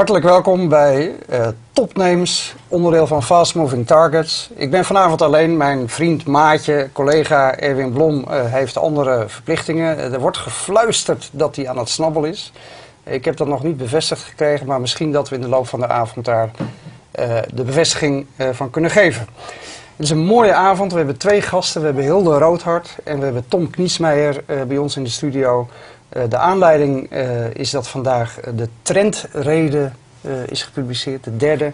Hartelijk welkom bij uh, Topnames, onderdeel van Fast Moving Targets. Ik ben vanavond alleen. Mijn vriend, maatje, collega Erwin Blom uh, heeft andere verplichtingen. Uh, er wordt gefluisterd dat hij aan het snabbel is. Ik heb dat nog niet bevestigd gekregen, maar misschien dat we in de loop van de avond daar de bevestiging van kunnen geven. Het is een mooie avond. We hebben twee gasten. We hebben Hilde Roodhart en we hebben Tom Kniesmeijer bij ons in de studio. Uh, de aanleiding uh, is dat vandaag de trendreden is gepubliceerd, de derde.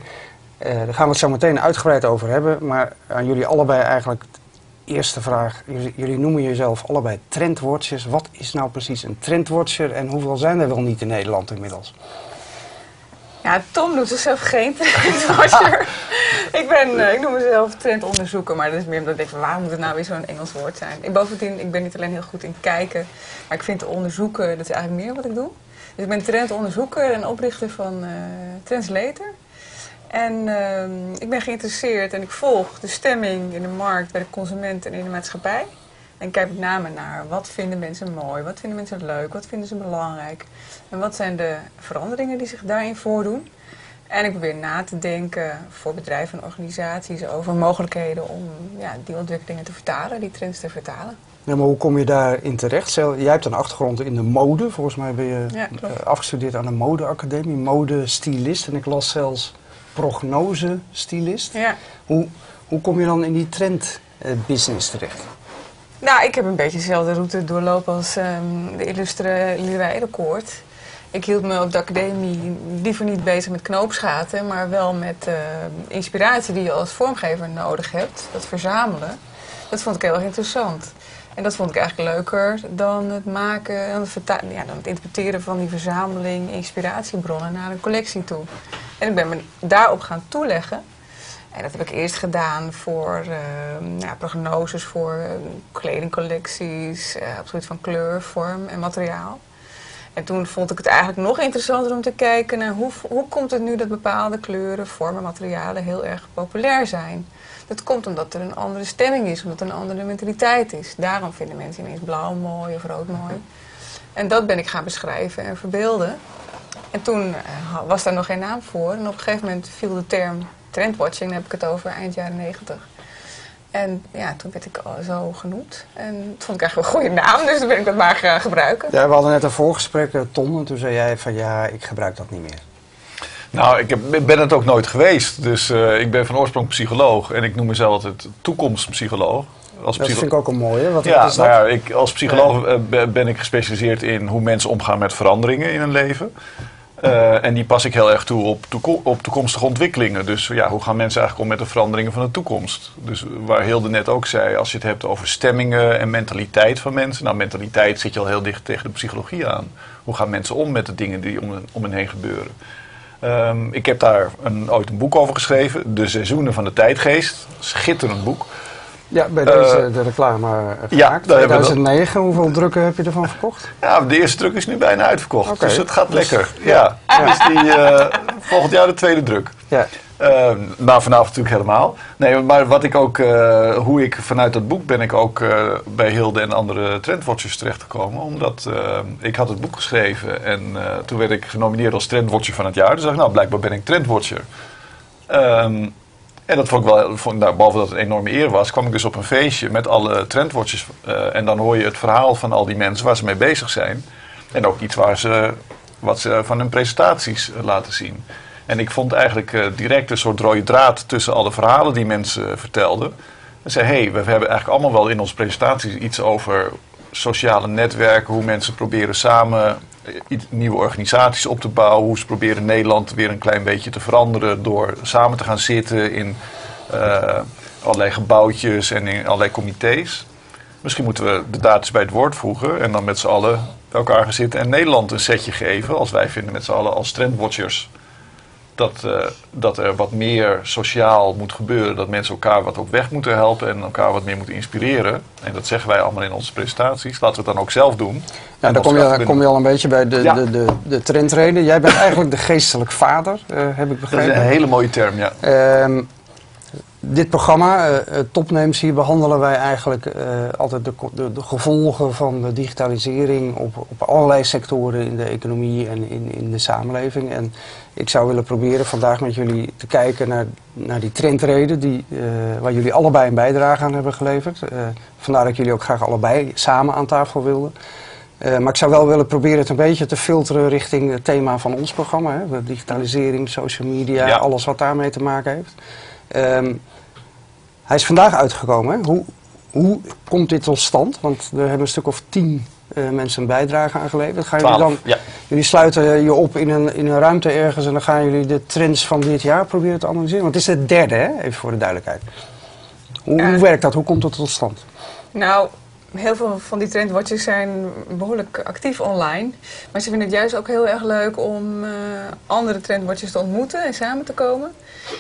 daar gaan we het zo meteen uitgebreid over hebben. Maar aan jullie allebei eigenlijk de eerste vraag. Jullie, jullie noemen jezelf allebei trendwatchers. Wat is nou precies een trendwatcher en hoeveel zijn er wel niet in Nederland inmiddels? Ja, Tom doet zichzelf geen trendwatcher. ik, ben, uh, ik noem mezelf trendonderzoeker, maar dat is meer omdat ik denk, waar moet het nou weer zo'n Engels woord zijn? Ik, bovendien, ik ben niet alleen heel goed in kijken, maar ik vind onderzoeken, dat is eigenlijk meer wat ik doe. Dus ik ben trendonderzoeker en oprichter van uh, Translator. En uh, ik ben geïnteresseerd en ik volg de stemming in de markt, bij de consument en in de maatschappij. En kijk met name naar wat vinden mensen mooi, wat vinden mensen leuk, wat vinden ze belangrijk. En wat zijn de veranderingen die zich daarin voordoen. En ik probeer na te denken voor bedrijven en organisaties over mogelijkheden om ja, die ontwikkelingen te vertalen, die trends te vertalen. Ja, maar hoe kom je daarin terecht? Jij hebt een achtergrond in de mode. Volgens mij ben je ja, afgestudeerd aan de modeacademie, modestylist. En ik las zelfs prognosestylist. Ja. Hoe, hoe kom je dan in die trendbusiness terecht? Nou, ik heb een beetje dezelfde route doorlopen als um, de illustre Liewij Edelkoort. Ik hield me op de academie liever niet bezig met knoopsgaten, maar wel met uh, inspiratie die je als vormgever nodig hebt. Dat verzamelen. Dat vond ik heel erg interessant. En dat vond ik eigenlijk leuker dan het maken, dan het, ja, dan het interpreteren van die verzameling inspiratiebronnen naar een collectie toe. En ik ben me daarop gaan toeleggen. En dat heb ik eerst gedaan voor uh, ja, prognoses voor uh, kledingcollecties, op soort van kleur, vorm en materiaal. En toen vond ik het eigenlijk nog interessanter om te kijken naar hoe, hoe komt het nu dat bepaalde kleuren, vormen, materialen heel erg populair zijn. Dat komt omdat er een andere stemming is, omdat er een andere mentaliteit is. Daarom vinden mensen ineens blauw mooi of rood mooi. En dat ben ik gaan beschrijven en verbeelden. En toen uh, was daar nog geen naam voor. En op een gegeven moment viel de term trendwatching, daar heb ik het over, eind jaren negentig. En ja, toen werd ik zo genoemd. En dat vond ik eigenlijk een goede naam, dus toen ben ik dat maar gaan gebruiken. Ja, we hadden net een voorgesprek, eh, Tom, en toen zei jij van ja, ik gebruik dat niet meer. Nou, ik, heb, ben het ook nooit geweest. Dus uh, ik ben van oorsprong psycholoog en ik noem mezelf altijd toekomstpsycholoog. Als dat vind ik ook een mooie. Wat ja, is dat? Nou ja, ik, als psycholoog uh, ben ik gespecialiseerd in hoe mensen omgaan met veranderingen in hun leven. Uh, en die pas ik heel erg toe op, toeko op toekomstige ontwikkelingen. Dus ja, hoe gaan mensen eigenlijk om met de veranderingen van de toekomst? Dus waar Hilde net ook zei, als je het hebt over stemmingen en mentaliteit van mensen. Nou, mentaliteit zit je al heel dicht tegen de psychologie aan. Hoe gaan mensen om met de dingen die om, om hen heen gebeuren? Um, ik heb daar een, ooit een boek over geschreven, De Seizoenen van de Tijdgeest. Schitterend boek. Ja, bij deze uh, de reclame gemaakt. Ja, 2009, hoeveel drukken heb je ervan verkocht? Ja, de eerste druk is nu bijna uitverkocht. Okay. Dus het gaat lekker. Ja. ja. Dus die, uh, volgend jaar de tweede druk. Ja. Uh, maar vanavond natuurlijk helemaal. Nee, maar wat ik ook, uh, hoe ik vanuit dat boek ben ik ook uh, bij Hilde en andere trendwatchers terechtgekomen. Omdat ik had het boek geschreven en toen werd ik genomineerd als trendwatcher van het jaar. Dus dacht ik, nou blijkbaar ben ik trendwatcher. Um, en dat vond ik wel, vond, nou, behalve dat het een enorme eer was, kwam ik dus op een feestje met alle trendwatchers. Uh, en dan hoor je het verhaal van al die mensen waar ze mee bezig zijn. En ook iets waar ze, wat ze van hun presentaties uh, laten zien. En ik vond eigenlijk uh, direct een soort rode draad tussen alle verhalen die mensen vertelden. En zei, hé, hey, we hebben eigenlijk allemaal wel in onze presentaties iets over sociale netwerken, hoe mensen proberen samen nieuwe organisaties op te bouwen. Hoe ze proberen Nederland weer een klein beetje te veranderen door samen te gaan zitten in uh, allerlei gebouwtjes en in allerlei comité's. Misschien moeten we de data bij het woord voegen en dan met z'n allen elkaar gaan zitten en Nederland een setje geven. Als wij vinden met z'n allen als trendwatchers dat, uh, dat er wat meer sociaal moet gebeuren. Dat mensen elkaar wat op weg moeten helpen en elkaar wat meer moeten inspireren. En dat zeggen wij allemaal in onze presentaties. Laten we het dan ook zelf doen. Ja, dan kom je, kom je al een beetje bij de, ja. de, de, de trendreden. Jij bent eigenlijk de geestelijk vader, uh, heb ik begrepen. Dat is een hele mooie term, ja. Um, dit programma, uh, Topnames, hier behandelen wij eigenlijk uh, altijd de, de, de, gevolgen van de digitalisering op, op allerlei sectoren in de economie en in, in de samenleving. En ik zou willen proberen vandaag met jullie te kijken naar, naar die trendreden die, uh, waar jullie allebei een bijdrage aan hebben geleverd. vandaar dat ik jullie ook graag allebei samen aan tafel wilde. maar ik zou wel willen proberen het een beetje te filteren richting het thema van ons programma. Hè? Digitalisering, social media, ja. alles wat daarmee te maken heeft. Um, hij is vandaag uitgekomen. Hoe, hoe komt dit tot stand? Want we hebben een stuk of tien uh, mensen een bijdrage aangeleverd. Gaan jullie dan, ja. jullie sluiten je op in een, in een ruimte ergens en dan gaan jullie de trends van dit jaar proberen te analyseren. Want het is het derde, hè? even voor de duidelijkheid. Hoe, hoe werkt dat? Hoe komt het tot stand? Nou, heel veel van die trendwatchers zijn behoorlijk actief online. Maar ze vinden het juist ook heel erg leuk om uh, andere trendwatchers te ontmoeten en samen te komen.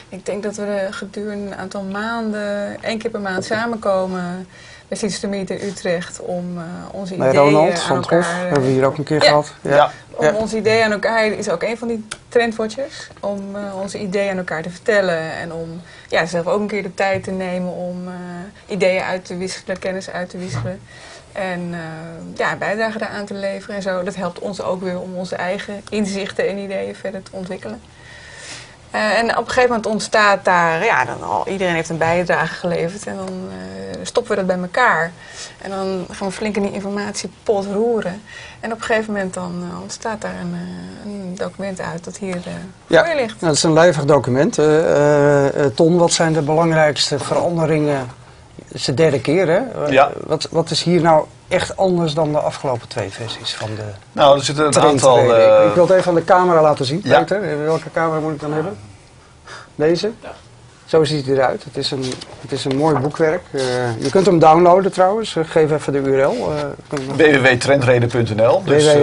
Ik denk dat we gedurende een aantal maanden, één keer per maand samenkomen bij Meet in Utrecht om uh, onze ideeën Ronald van elkaar... Hof hebben we hier ook een keer gehad. Ja. ja. Om onze ideeën aan elkaar, is ook een van die trendwatchers, om uh, onze ideeën aan elkaar te vertellen en om ja, zelf ook een keer de tijd te nemen om uh, ideeën uit te wisselen, kennis uit te wisselen. En ja, bijdrage daaraan te leveren en zo. Dat helpt ons ook weer om onze eigen inzichten en ideeën verder te ontwikkelen. Uh, en op een gegeven moment ontstaat daar, ja, dan al, iedereen heeft een bijdrage geleverd en dan uh, stoppen we dat bij elkaar. En dan gaan we flink in die informatiepot roeren. En op een gegeven moment dan uh, ontstaat daar een, een, document uit dat hier ja, voor je ligt. Ja, dat is een lijvig document. Ton, wat zijn de belangrijkste veranderingen? Het is de derde keer, hè? Ja. Wat, wat is hier nou echt anders dan de afgelopen twee versies van de Nou, er zitten een aantal... Ik, ik, wil het even aan de camera laten zien, ja. Peter. Welke camera moet ik dan hebben? Deze? Ja. Zo ziet hij eruit. Het is een, het is een mooi boekwerk. Uh, je kunt hem downloaden trouwens. Uh, geef even de URL. Uh, www.trendreden.nl Dus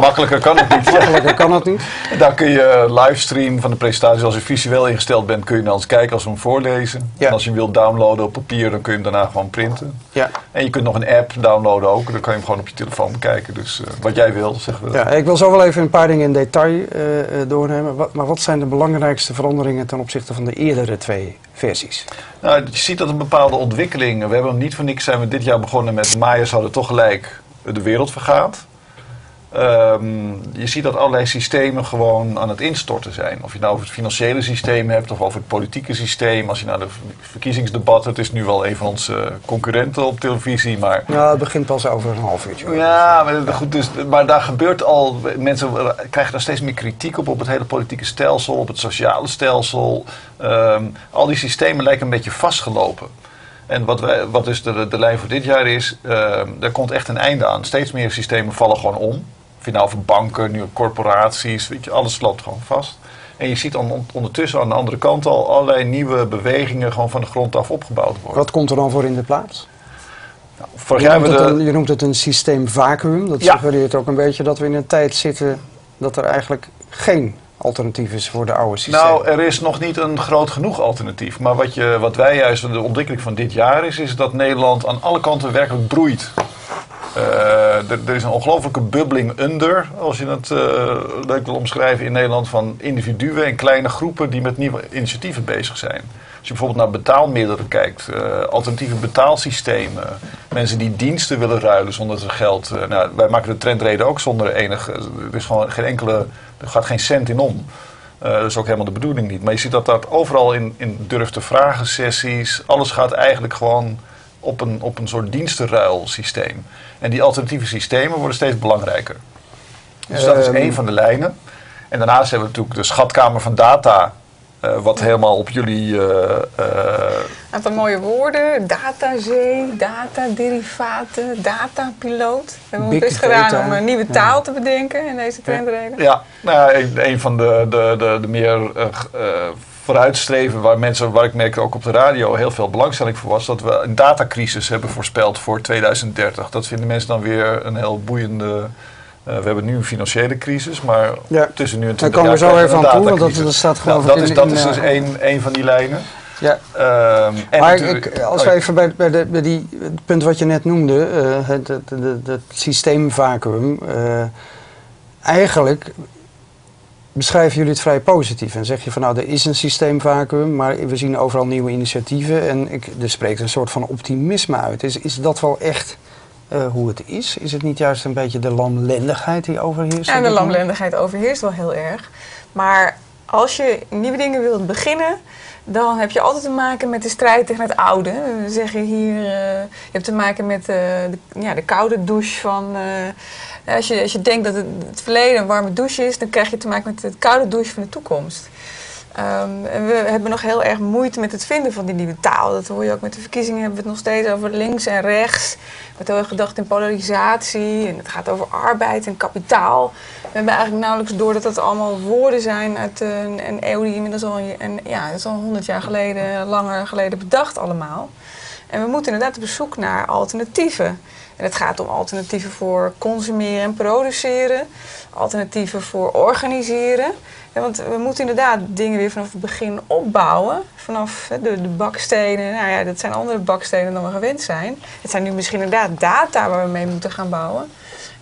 makkelijker kan het niet. makkelijker kan het niet. Daar kun je livestream van de presentatie. Als je visueel ingesteld bent, kun je naar ons kijken als we hem voorlezen. Ja. En als je hem wilt downloaden op papier, dan kun je hem daarna gewoon printen. Ja. En je kunt nog een app downloaden ook. Dan kan je hem gewoon op je telefoon bekijken. Dus wat jij wil, zeggen we. Ja, ik wil zo wel even een paar dingen in detail doornemen. Wat, maar wat zijn de belangrijkste veranderingen ten opzichte van de eerdere versies? Nou, je ziet dat een bepaalde ontwikkeling. We hebben niet voor niks zijn we dit jaar begonnen met Maaiers hadden toch gelijk de wereld vergaat. Um, je ziet dat allerlei systemen gewoon aan het instorten zijn. Of je nou over het financiële systeem hebt of over het politieke systeem. Als je naar de verkiezingsdebatten, het is nu wel een van onze concurrenten op televisie. Maar... Ja, het begint pas over een half uurtje. Ja, maar, goed, dus, maar daar gebeurt al. Mensen krijgen daar steeds meer kritiek op, op het hele politieke stelsel, op het sociale stelsel. Um, al die systemen lijken een beetje vastgelopen. En wat, wij, wat dus de, de lijn voor dit jaar is, uh, er komt echt een einde aan. Steeds meer systemen vallen gewoon om je nou over banken, nu corporaties, weet je, alles loopt gewoon vast. En je ziet dan ondertussen aan de andere kant al allerlei nieuwe bewegingen gewoon van de grond af opgebouwd worden. Wat komt er dan voor in de plaats? Nou, vorig je, noemt de... een, je noemt het een systeem vacuüm. Dat ja. suggereert ook een beetje dat we in een tijd zitten dat er eigenlijk geen alternatief is voor de oude systeem. Nou, er is nog niet een groot genoeg alternatief. Maar wat, je, wat wij juist, de ontwikkeling van dit jaar is, is dat Nederland aan alle kanten werkelijk broeit. Uh, er, is een ongelofelijke bubbling under, als je het uh, leuk wil omschrijven in Nederland, van individuen en kleine groepen die met nieuwe initiatieven bezig zijn. Als je bijvoorbeeld naar betaalmiddelen kijkt, uh, alternatieve betaalsystemen, mensen die diensten willen ruilen zonder dat geld. nou, wij maken de trendreden ook zonder enig. Er is gewoon geen enkele. Er gaat geen cent in om. dat is ook helemaal de bedoeling niet. Maar je ziet dat dat overal in, in durf te vragen sessies, alles gaat eigenlijk gewoon op een, op een soort dienstenruilsysteem. En die alternatieve systemen worden steeds belangrijker. Dus dat is één ehm. van de lijnen. En daarnaast hebben we natuurlijk de schatkamer van data. Uh, wat helemaal op jullie. Uh, uh, aantal mooie woorden: datazee, dataderivaten, datapiloot. We hebben ons best gedaan om een nieuwe taal te bedenken in deze trendreden. Ja, nou, een, een van de, de, de, de meer vooruitstreven waar mensen, waar ik merk ook op de radio heel veel belangstelling voor was, dat we een datacrisis hebben voorspeld voor 2030. Dat vinden mensen dan weer een heel boeiende. Uh, we hebben nu een financiële crisis, maar ja. tussen nu en 20 jaar komen we zo even aan toe, want dat, dat staat gewoon nou, dat is, dat is dus één, van die lijnen. Ja. Um, en maar ik, als we even bij, bij, de, bij die het punt wat je net noemde, uh, het, het, het, uh, eigenlijk beschrijven jullie het vrij positief. En zeg je van nou, er is een systeemvacuum, maar we zien overal nieuwe initiatieven. En ik, er spreekt een soort van optimisme uit. Is, is dat wel echt uh, hoe het is? Is het niet juist een beetje de lamlendigheid die overheerst? Ja, de lamlendigheid overheerst wel heel erg. Maar als je nieuwe dingen wilt beginnen, dan heb je altijd te maken met de strijd tegen het oude. We zeggen hier, uh, je hebt te maken met uh, de, ja, de koude douche van... als, je, als je denkt dat het, het verleden een warme douche is, dan krijg je te maken met het koude douche van de toekomst. Um, en we hebben nog heel erg moeite met het vinden van die nieuwe taal. Dat hoor je ook met de verkiezingen. Hebben we het nog steeds over links en rechts. Met heel erg gedacht in polarisatie. En het gaat over arbeid en kapitaal. We hebben eigenlijk nauwelijks door dat dat allemaal woorden zijn uit een, een eeuw die inmiddels al, een, ja, dat is al honderd jaar geleden, langer geleden bedacht allemaal. En we moeten inderdaad op zoek naar alternatieven. En het gaat om alternatieven voor consumeren en produceren, alternatieven voor organiseren. Want we moeten inderdaad dingen weer vanaf het begin opbouwen. Vanaf de, de, bakstenen. Nou ja, dat zijn andere bakstenen dan we gewend zijn. Het zijn nu misschien inderdaad data waar we mee moeten gaan bouwen.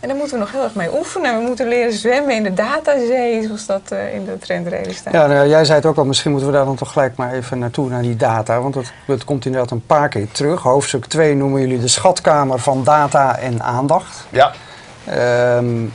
En daar moeten we nog heel erg mee oefenen. We moeten leren zwemmen in de datazee, zoals dat uh, in de trendreden staat. Ja, nou, jij zei het ook al, misschien moeten we daar dan toch gelijk maar even naartoe, naar die data. Want het, het komt inderdaad een paar keer terug. Hoofdstuk 2 noemen jullie de schatkamer van data en aandacht. Ja. Um,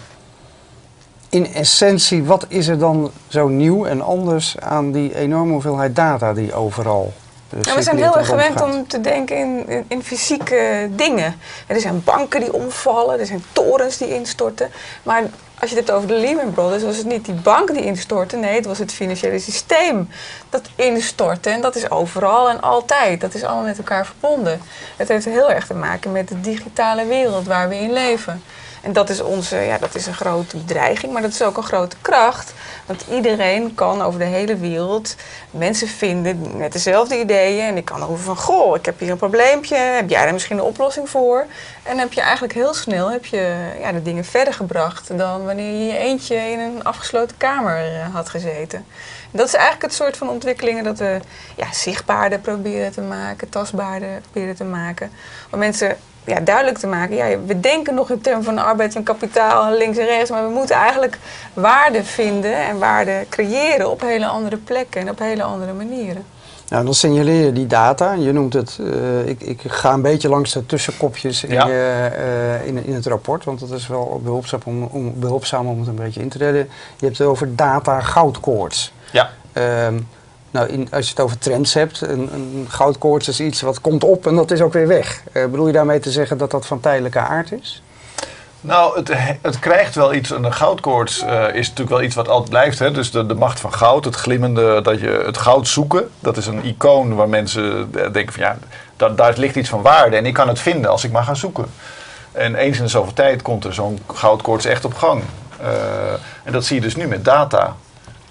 in essentie, wat is er dan zo nieuw en anders aan die enorme hoeveelheid data die overal we zijn heel erg gewend om te denken in, in, fysieke dingen. Er zijn banken die omvallen, er zijn torens die instorten. Maar als je het over de Lehman Brothers, was het niet die bank die instortte. Nee, het was het financiële systeem dat instortte. En dat is overal en altijd. Dat is allemaal met elkaar verbonden. Het heeft heel erg te maken met de digitale wereld waar we in leven. En dat is, onze, ja, dat is een grote dreiging, maar dat is ook een grote kracht. Want iedereen kan over de hele wereld mensen vinden met dezelfde ideeën. En ik kan roepen van, goh, ik heb hier een probleempje. Heb jij er misschien een oplossing voor? En heb je eigenlijk heel snel heb je, ja, de dingen verder gebracht... dan wanneer je je eentje in een afgesloten kamer eh, had gezeten. dat is eigenlijk het soort van ontwikkelingen dat we ja, zichtbaarder proberen te maken, tastbaarder proberen te maken. Om mensen ja, duidelijk te maken. Ja, we denken nog in termen van arbeid en kapitaal, links en rechts, maar we moeten eigenlijk waarde vinden en waarde creëren op hele andere plekken en op hele andere manieren. Nou, dan signaleer je die data. Je noemt het, uh, ik, ik ga een beetje langs de tussenkopjes in, je, uh, in, in, het rapport, want dat is wel behulpzaam om, om, behulpzaam om het een beetje in te redden. Je hebt het over data goudkoorts. Ja. Um, nou, in, als je het over trends hebt, een, een, goudkoorts is iets wat komt op en dat is ook weer weg. Uh, bedoel je daarmee te zeggen dat dat van tijdelijke aard is? Nou, het, het krijgt wel iets. Een goudkoorts uh, is natuurlijk wel iets wat altijd blijft. Hè? Dus de, macht van goud, het glimmende, dat je het goud zoeken. Dat is een icoon waar mensen denken van ja, daar, ligt iets van waarde. En ik kan het vinden als ik maar ga zoeken. En eens in de zoveel tijd komt er zo'n goudkoorts echt op gang. En dat zie je dus nu met data.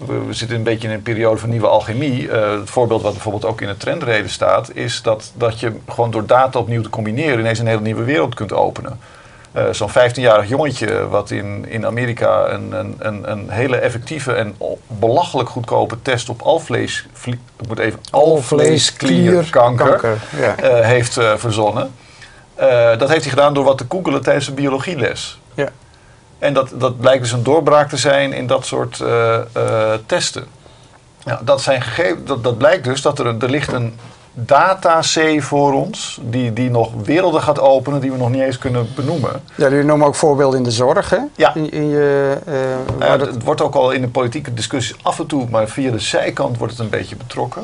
We, we, zitten een beetje in een periode van nieuwe alchemie. Uh, het voorbeeld wat bijvoorbeeld ook in het trendreden staat, is dat, dat je gewoon door data opnieuw te combineren ineens een hele nieuwe wereld kunt openen. Uh, Zo'n 15-jarig jongetje wat in, in Amerika een, een, een, een hele effectieve en belachelijk goedkope test op alvlees, ik moet even, alvleesklierkanker ja. uh, heeft verzonnen. dat heeft hij gedaan door wat te googelen tijdens een biologieles. Ja. En dat, dat blijkt dus een doorbraak te zijn in dat soort uh, uh, testen. Ja, dat, zijn gegeven, dat, dat blijkt dus dat er, er ligt een data-C voor ons, die, die nog werelden gaat openen die we nog niet eens kunnen benoemen. Ja, jullie noemen ook voorbeelden in de zorg, hè? Ja. In, in je, uh, ja, dat... Het wordt ook al in de politieke discussies af en toe, maar via de zijkant wordt het een beetje betrokken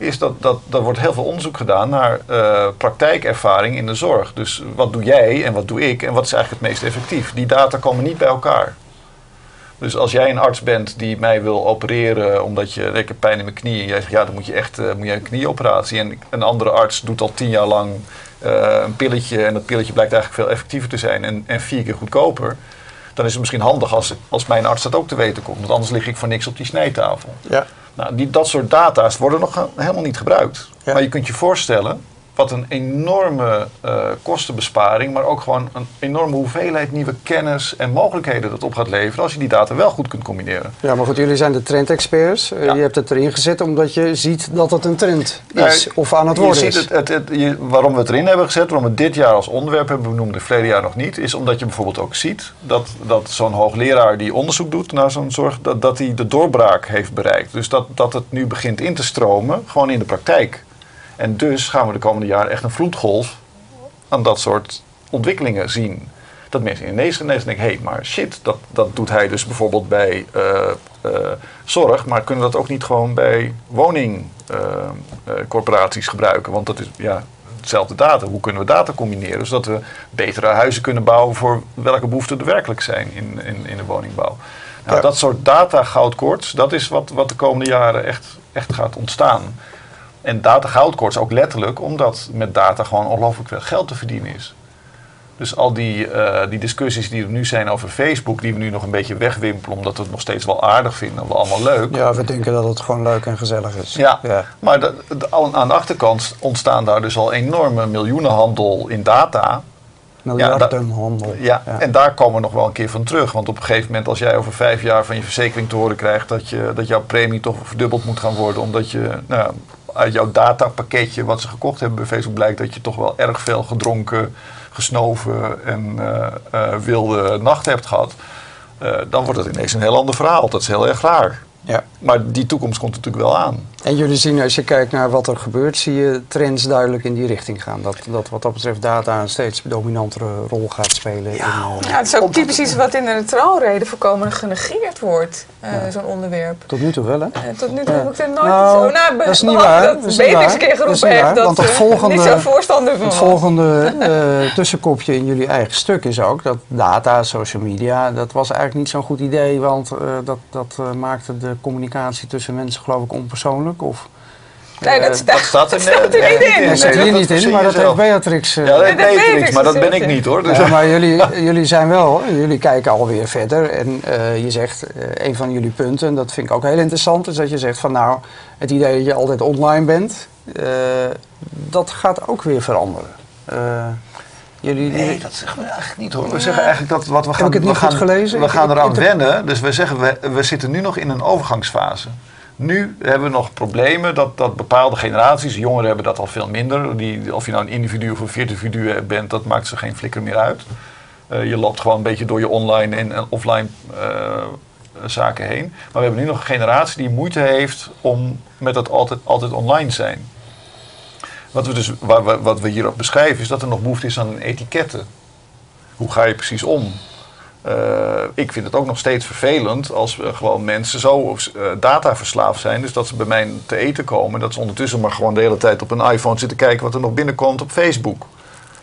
is dat, dat er wordt heel veel onderzoek gedaan naar uh, praktijkervaring in de zorg. Dus wat doe jij en wat doe ik en wat is eigenlijk het meest effectief? Die data komen niet bij elkaar. Dus als jij een arts bent die mij wil opereren omdat je, ik pijn in mijn knie en jij zegt ja, dan moet je echt uh, moet je een knieoperatie. En een andere arts doet al tien jaar lang uh, een pilletje en dat pilletje blijkt eigenlijk veel effectiever te zijn en, en vier keer goedkoper. Dan is het misschien handig als, als mijn arts dat ook te weten komt. Want anders lig ik voor niks op die snijtafel. Ja. Nou, die, dat soort data's worden nog helemaal niet gebruikt. Maar je kunt je voorstellen, wat een enorme uh, kostenbesparing, maar ook gewoon een enorme hoeveelheid nieuwe kennis en mogelijkheden dat op gaat leveren als je die data wel goed kunt combineren. Ja, maar goed, jullie zijn de trendexperts. Uh, Je hebt het erin gezet omdat je ziet dat het een trend is of aan het worden is. Het, het, je, waarom we het erin hebben gezet, waarom we dit jaar als onderwerp hebben benoemd, het verleden jaar nog niet, is omdat je bijvoorbeeld ook ziet dat, dat zo'n hoogleraar die onderzoek doet naar zo'n zorg, dat, dat hij de doorbraak heeft bereikt. Dus dat, dat het nu begint in te stromen, gewoon in de praktijk. En dus gaan we de komende jaren echt een vloedgolf aan dat soort ontwikkelingen zien. Dat mensen ineens denken, hé, hey, maar shit, dat, dat doet hij dus bijvoorbeeld bij uh, uh, zorg, maar kunnen we dat ook niet gewoon bij woningcorporaties uh, gebruiken? Want dat is ja, hetzelfde data. Hoe kunnen we data combineren zodat we betere huizen kunnen bouwen voor welke behoeften er werkelijk zijn in, in, in de woningbouw? Nou, ja. Dat soort data goudkoorts, dat is wat, wat de komende jaren echt, echt gaat ontstaan. En data goudkoorts ook letterlijk, omdat met data gewoon ongelooflijk veel geld te verdienen is. Dus al die, uh, die discussies die er nu zijn over Facebook, die we nu nog een beetje wegwimpelen, omdat we het nog steeds wel aardig vinden, we allemaal leuk. Ja, we denken dat het gewoon leuk en gezellig is. Ja, ja. maar de, de, aan de achterkant ontstaan daar dus al enorme miljoenenhandel in data. Miljardenhandel. Ja, ja, en daar komen we nog wel een keer van terug. Want op een gegeven moment, als jij over vijf jaar van je verzekering te horen krijgt dat, je, dat jouw premie toch verdubbeld moet gaan worden, omdat je nou, uit jouw datapakketje wat ze gekocht hebben bij Facebook blijkt dat je toch wel erg veel gedronken, gesnoven en uh, uh, wilde nachten hebt gehad. Uh, dan wordt het ineens een heel ander verhaal. Dat is heel erg raar. Ja. Maar die toekomst komt natuurlijk wel aan. En jullie zien, als je kijkt naar wat er gebeurt, zie je trends duidelijk in die richting gaan. Dat, dat wat dat betreft data een steeds dominantere rol gaat spelen. Ja, in, ja het is ook typisch iets wat in de trouwreden voorkomen genegeerd wordt, uh, ja. zo'n onderwerp. Tot nu toe wel, hè? Uh, tot nu toe heb ik er nooit nou, zo... Nou, dat is niet waar. Dat, ik eens een keer geroepen heb. Dat, want het volgende, niet zo voorstander van Het volgende uh, tussenkopje in jullie eigen stuk is ook dat data, social media, dat was eigenlijk niet zo'n goed idee. Want dat, dat maakte de communicatie tussen mensen geloof ik onpersoonlijk. Of, Nee, dat, dat staat er, niet in. Dat staat er niet in, maar dat heeft Beatrix. Uh, ja, dat heeft Beatrix, maar dat ben ik niet hoor. Dus ja, maar jullie, jullie zijn wel, jullie kijken alweer verder. En uh, je zegt, uh, een van jullie punten, en dat vind ik ook heel interessant, is dat je zegt van nou, het idee dat je altijd online bent, dat gaat ook weer veranderen. Jullie, nee, dat zeggen we eigenlijk niet hoor. We zeggen eigenlijk dat wat we gaan... Heb ik het niet we gaan, goed gelezen? We gaan eraan wennen. Dus we zeggen, we, we zitten nu nog in een overgangsfase. Nu hebben we nog problemen dat, dat bepaalde generaties, jongeren hebben dat al veel minder. Die, of je nou een individu of een virtuvidu bent, dat maakt ze geen flikker meer uit. Uh, je loopt gewoon een beetje door je online en, en offline uh, zaken heen. Maar we hebben nu nog een generatie die moeite heeft om met dat altijd, altijd online zijn. Wat we, dus, wat we hier beschrijven is dat er nog behoefte is aan etiketten. Hoe ga je precies om? Uh, ik vind het ook nog steeds vervelend als we gewoon mensen zo uh, dataverslaafd zijn. Dus dat ze bij mij te eten komen. Dat ze ondertussen maar gewoon de hele tijd op een iPhone zitten kijken wat er nog binnenkomt op Facebook.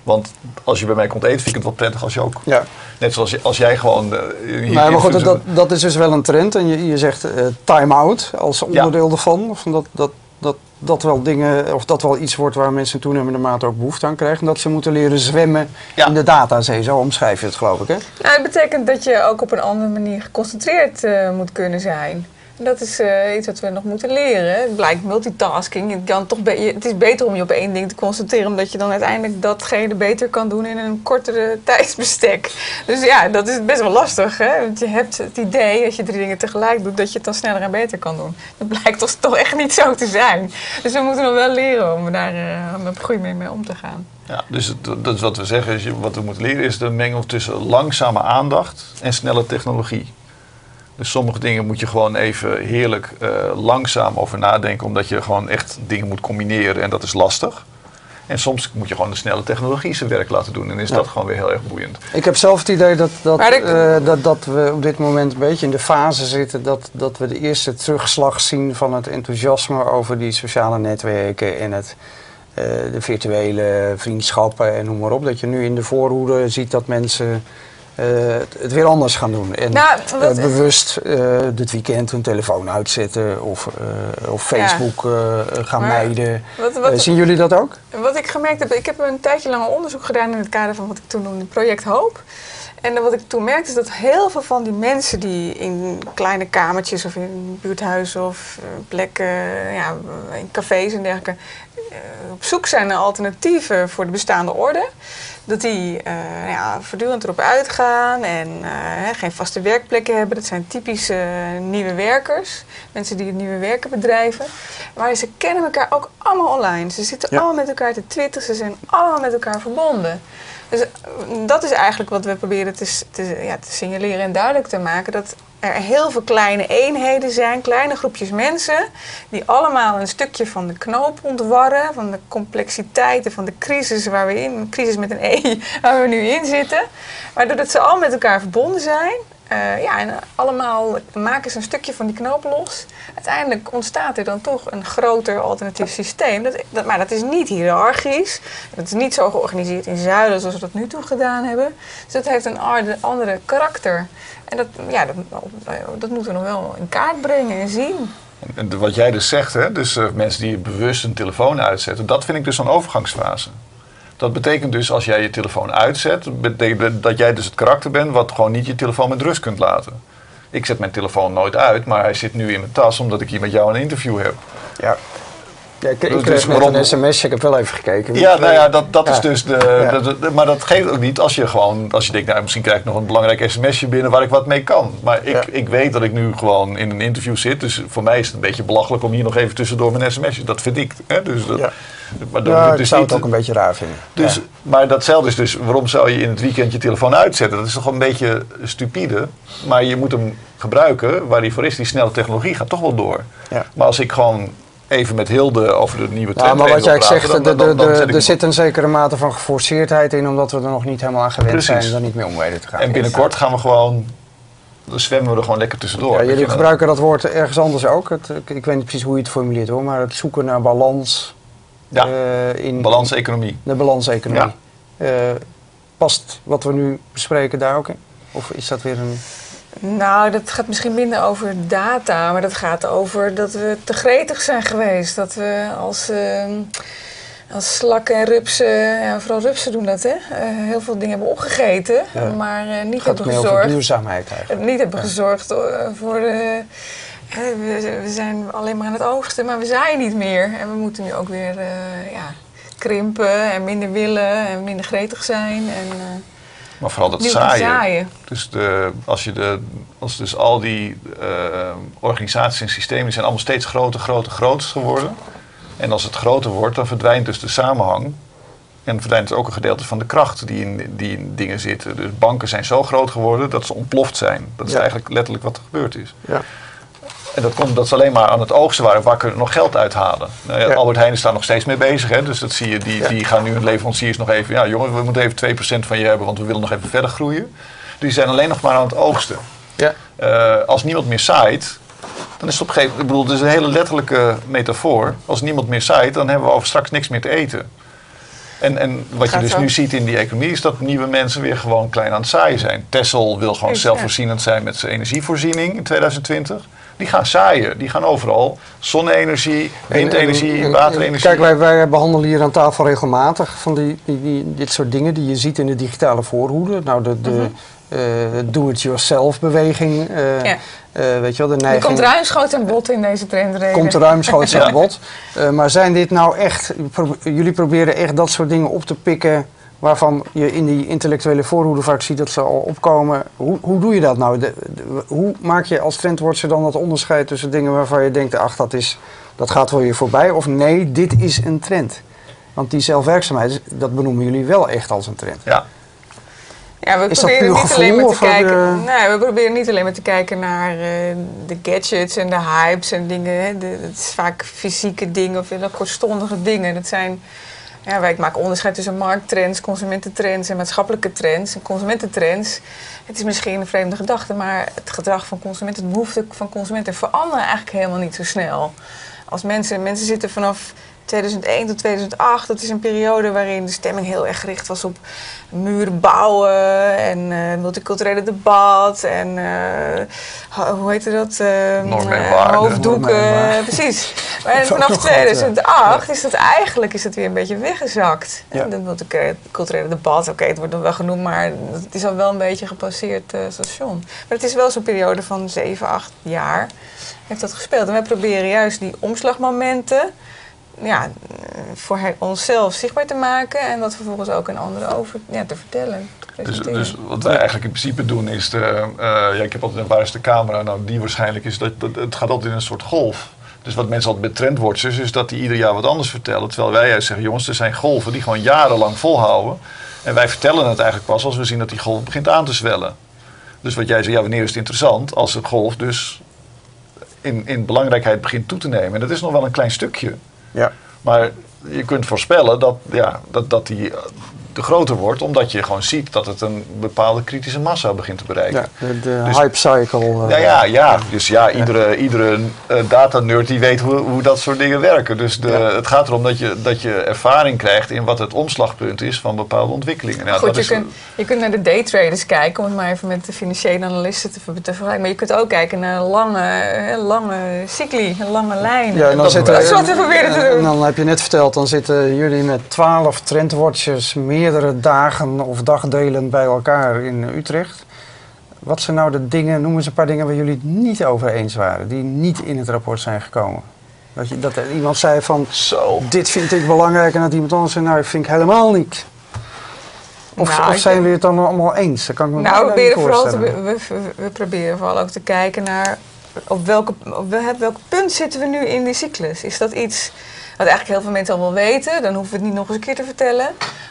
Want als je bij mij komt eten, vind ik het wel prettig als je ook. Ja. Net zoals je, als jij gewoon. Uh, maar goed, dat, dat is dus wel een trend. En je, je zegt time-out als onderdeel ja. ervan. Van dat, dat, dat, dat wel dingen, of dat wel iets wordt waar mensen toenemende mate ook behoefte aan krijgen. Dat ze moeten leren zwemmen ja. in de datazee. Zo omschrijf je het, geloof ik, hè? Nou, het betekent dat je ook op een andere manier geconcentreerd uh, moet kunnen zijn. Dat is uh, iets wat we nog moeten leren. Het blijkt multitasking. Je kan toch het is beter om je op één ding te concentreren, omdat je dan uiteindelijk datgene beter kan doen in een kortere tijdsbestek. Dus ja, dat is best wel lastig. Hè? Want je hebt het idee, als je drie dingen tegelijk doet, dat je het dan sneller en beter kan doen. Dat blijkt toch, toch echt niet zo te zijn. Dus we moeten nog wel leren om daar uh, op een goede manier mee om te gaan. Ja, dus het, dat is wat we zeggen, wat we moeten leren is de mengel tussen langzame aandacht en snelle technologie. Dus sommige dingen moet je gewoon even heerlijk uh, langzaam over nadenken, omdat je gewoon echt dingen moet combineren en dat is lastig. En soms moet je gewoon de snelle technologie zijn werk laten doen. En is ja. dat gewoon weer heel erg boeiend. Ik heb zelf het idee dat, dat, ik... uh, dat, dat we op dit moment een beetje in de fase zitten dat, dat we de eerste terugslag zien van het enthousiasme over die sociale netwerken en het, uh, de virtuele vriendschappen en noem maar op. Dat je nu in de voorhoede ziet dat mensen uh, het, het, weer anders gaan doen. En nou, uh, bewust uh, dit weekend hun telefoon uitzetten of, of Facebook ja. gaan maar mijden. Wat, wat, zien jullie dat ook? Wat ik gemerkt heb, ik heb een tijdje lang onderzoek gedaan in het kader van wat ik toen noemde Project Hoop. En wat ik toen merkte is dat heel veel van die mensen die in kleine kamertjes of in buurthuizen of eh, plekken, ja, in cafés en dergelijke, eh, op zoek zijn naar alternatieven voor de bestaande orde. Dat die uh, ja, voortdurend erop uitgaan en geen vaste werkplekken hebben. Dat zijn typische nieuwe werkers. Mensen die het nieuwe werken bedrijven. Maar ze kennen elkaar ook allemaal online. Ze zitten allemaal met elkaar te twitteren. Ze zijn allemaal met elkaar verbonden. Dus eh, dat is eigenlijk wat we proberen te, te, ja, te signaleren en duidelijk te maken. Dat er heel veel kleine eenheden zijn, kleine groepjes mensen, die allemaal een stukje van de knoop ontwarren, van de complexiteiten van de crisis waar we in, crisis met een E, waar we nu in zitten. Maar doordat ze al met elkaar verbonden zijn, uh, ja, en allemaal maken ze een stukje van die knoop los. Uiteindelijk ontstaat er dan toch een groter alternatief systeem. Dat, maar dat is niet hiërarchisch. Dat is niet zo georganiseerd in zuilen zoals we dat nu toe gedaan hebben. Dus dat heeft een andere karakter. En dat, ja, dat, dat moeten we nog wel in kaart brengen en zien. En wat jij dus zegt, hè, dus uh, mensen die bewust een telefoon uitzetten, dat vind ik dus een overgangsfase. Dat betekent dus als jij je telefoon uitzet, betekent dat jij dus het karakter bent wat gewoon niet je telefoon met rust kunt laten. Ik zet mijn telefoon nooit uit, maar hij zit nu in mijn tas omdat ik hier met jou een interview heb. Ja. Ik, ik dus kreeg net een ik heb wel even gekeken. Ja, nou ja, dat, dat is dus de, Maar dat geeft ook niet als je gewoon... Als je denkt, nou, misschien krijg ik nog een belangrijk sms'je binnen waar ik wat mee kan. Maar ik, ik weet dat ik nu gewoon in een interview zit. Dus voor mij is het een beetje belachelijk om hier nog even tussendoor mijn sms'je. Dat vind ik. Hè? Dus dat, maar dan ja, dus ik zou het ook een beetje raar vinden. Dus, Maar datzelfde is dus, waarom zou je in het weekend je telefoon uitzetten? Dat is toch een beetje stupide. Maar je moet hem gebruiken waar hij voor is. Die snelle technologie gaat toch wel door. Maar als ik gewoon even met Hilde over de nieuwe trend. Ja, maar wat jij zegt, er zit een zekere mate van geforceerdheid in, omdat we er nog niet helemaal aan gewend zijn om daar niet mee om weten te gaan. En binnenkort gaan we gewoon, dan zwemmen we er gewoon lekker tussendoor. Ja, jullie gebruiken dat woord ergens anders ook. Het, ik weet niet precies hoe je het formuleert hoor, maar het zoeken naar balans. Ja, uh, in balanseconomie. De balanseconomie. Ja. Uh, past wat we nu bespreken daar ook in? Of is dat weer een... Nou, dat gaat misschien minder over data, maar dat gaat over dat we te gretig zijn geweest. Dat we als, uh, als slakken en rupsen, ja, vooral rupsen doen dat, hè, uh, heel veel dingen hebben opgegeten, maar uh, niet hebben gezorgd. duurzaamheid eigenlijk. Niet hebben gezorgd voor de. We, we, zijn alleen maar aan het oogsten, maar we zaaien niet meer. En we moeten nu ook weer ja, krimpen en minder willen en minder gretig zijn. En, maar vooral dat zaaien. Dus de, als, je de, als dus al die uh, organisaties en systemen zijn allemaal steeds groter, groter, groter geworden. En als het groter wordt, dan verdwijnt dus de samenhang. En verdwijnt ook een gedeelte van de kracht die in, die in dingen zitten. Dus banken zijn zo groot geworden dat ze ontploft zijn. Dat is eigenlijk letterlijk wat er gebeurd is. Ja. En dat komt dat ze alleen maar aan het oogsten waren, waar kunnen nog geld uithalen. Nou ja, Albert Heijn is daar nog steeds mee bezig. Hè? Dus dat zie je, die, die gaan nu hun leveranciers nog even. Ja, jongen, we moeten even 2% van je hebben, want we willen nog even verder groeien. Die zijn alleen nog maar aan het oogsten. Ja. Uh, als niemand meer zaait, dan is het op een gegeven moment. Ik bedoel, het is een hele letterlijke metafoor. Als niemand meer zaait, dan hebben we over straks niks meer te eten. En, en wat je dus nu ziet in die economie is dat nieuwe mensen weer gewoon klein aan het zaaien zijn. Tesla wil gewoon zelfvoorzienend zijn met zijn energievoorziening in 2020 die gaan zaaien. Die gaan overal zonne-energie, windenergie, waterenergie. Kijk, wij, wij behandelen hier aan tafel regelmatig van die, die, die, dit soort dingen die je ziet in de digitale voorhoede. Nou, de, de mm do-it-yourself beweging. Uh, ja. Uh, weet je wel, de neiging. Er komt ruimschoots aan bod in deze trendreden. Komt ruimschoots aan bod. maar zijn dit nou echt, jullie proberen echt dat soort dingen op te pikken waarvan je in die intellectuele voorhoede vaak ziet dat ze al opkomen. Hoe, hoe doe je dat nou? De, hoe maak je als trendwatcher dan dat onderscheid tussen dingen waarvan je denkt, ach, dat, is, dat gaat wel weer voorbij, of nee, dit is een trend? Want die zelfwerkzaamheid, dat benoemen jullie wel echt als een trend. Ja. Ja, we proberen niet alleen maar te kijken. Nee, we proberen niet alleen maar te kijken naar uh, de gadgets en de hypes en dingen. Hè. De, het is vaak fysieke dingen of hele kortstondige dingen. Dat zijn ja, wij maken onderscheid tussen markttrends, consumententrends en maatschappelijke trends. En consumententrends, het is misschien een vreemde gedachte, maar het gedrag van consumenten, de behoeften van consumenten veranderen eigenlijk helemaal niet zo snel. Als mensen, mensen zitten vanaf 2001 tot 2008, dat is een periode waarin de stemming heel erg gericht was op muren bouwen en uh, multiculturele debat en uh, hoe heette dat? Uh, hoofddoeken, precies. Maar vanaf 2008 is dat eigenlijk is dat weer een beetje weggezakt. Ja. Dat multiculturele debat, oké, het wordt nog wel genoemd, maar het is al wel een beetje gepasseerd station. Maar het is wel zo'n periode van 7, 8 jaar heeft dat gespeeld. En wij proberen juist die omslagmomenten ja, voor onszelf zichtbaar te maken en dat vervolgens ook aan anderen over ja, te vertellen. Dus, dus, wat wij eigenlijk in principe doen is, de, uh, ja, ik heb altijd een waar is de camera, nou die waarschijnlijk is, dat, dat, het gaat altijd in een soort golf. Dus wat mensen altijd met trendwatchers is dat die ieder jaar wat anders vertellen. Terwijl wij juist zeggen, jongens, er zijn golven die gewoon jarenlang volhouden. En wij vertellen het eigenlijk pas als we zien dat die golf begint aan te zwellen. Dus wat jij zei, ja, wanneer is het interessant? Als de golf dus in, in belangrijkheid begint toe te nemen. En dat is nog wel een klein stukje. Ja. Maar je kunt voorspellen dat, ja, dat, dat die groter wordt, omdat je gewoon ziet dat het een bepaalde kritische massa begint te bereiken. Ja, de, de dus- hype cycle. Uh, ja, ja, ja, dus ja, iedere, iedere uh, data nerd die weet hoe, hoe dat soort dingen werken. Dus de, het gaat erom dat je, dat je ervaring krijgt in wat het omslagpunt is van bepaalde ontwikkelingen. Nou, Goed, je, kunt, je kunt naar de daytraders kijken, om het maar even met de financiële analisten te, te vergelijken. Maar je kunt ook kijken naar lange, lange cycli, lange lijnen. Ja, en dan zitten, dat is wat we proberen te doen. En dan heb je net verteld, dan zitten jullie met 12 trendwatchers meer meerdere dagen of dagdelen bij elkaar in Utrecht. Wat zijn nou de dingen, noem eens een paar dingen waar jullie het niet over eens waren, die niet in het rapport zijn gekomen? Dat, je, dat er iemand zei van, Zo. dit vind ik belangrijk en dat iemand anders zei, nou, ik vind ik helemaal niet. Of, nou, of zijn we het dan allemaal eens? Dat kan ik me nou, we proberen, vooral te, we, we, proberen vooral ook te kijken naar op welke, op welk punt zitten we nu in die cyclus. Is dat iets wat eigenlijk heel veel mensen al wel weten, dan hoeven we het niet nog eens een keer te vertellen.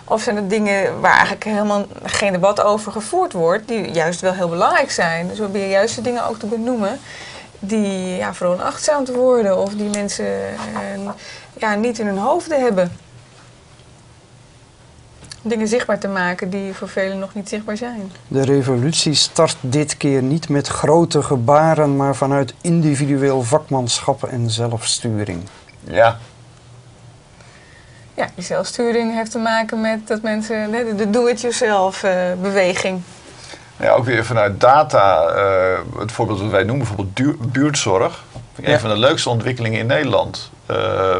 Of zijn het dingen waar eigenlijk helemaal geen debat over gevoerd wordt, die juist wel heel belangrijk zijn. Dus we proberen juist de dingen ook te benoemen die ja, vooral achtzaam te worden of die mensen eh, ja, niet in hun hoofden hebben. Dingen zichtbaar te maken die voor velen nog niet zichtbaar zijn. De revolutie start dit keer niet met grote gebaren, maar vanuit individueel vakmanschap en zelfsturing. Ja, ja, die zelfsturing heeft te maken met dat mensen, de do-it-yourself uh, beweging. Ja, ook weer vanuit data, uh, het voorbeeld dat wij noemen, bijvoorbeeld buurtzorg. Een van de leukste ontwikkelingen in Nederland. Uh,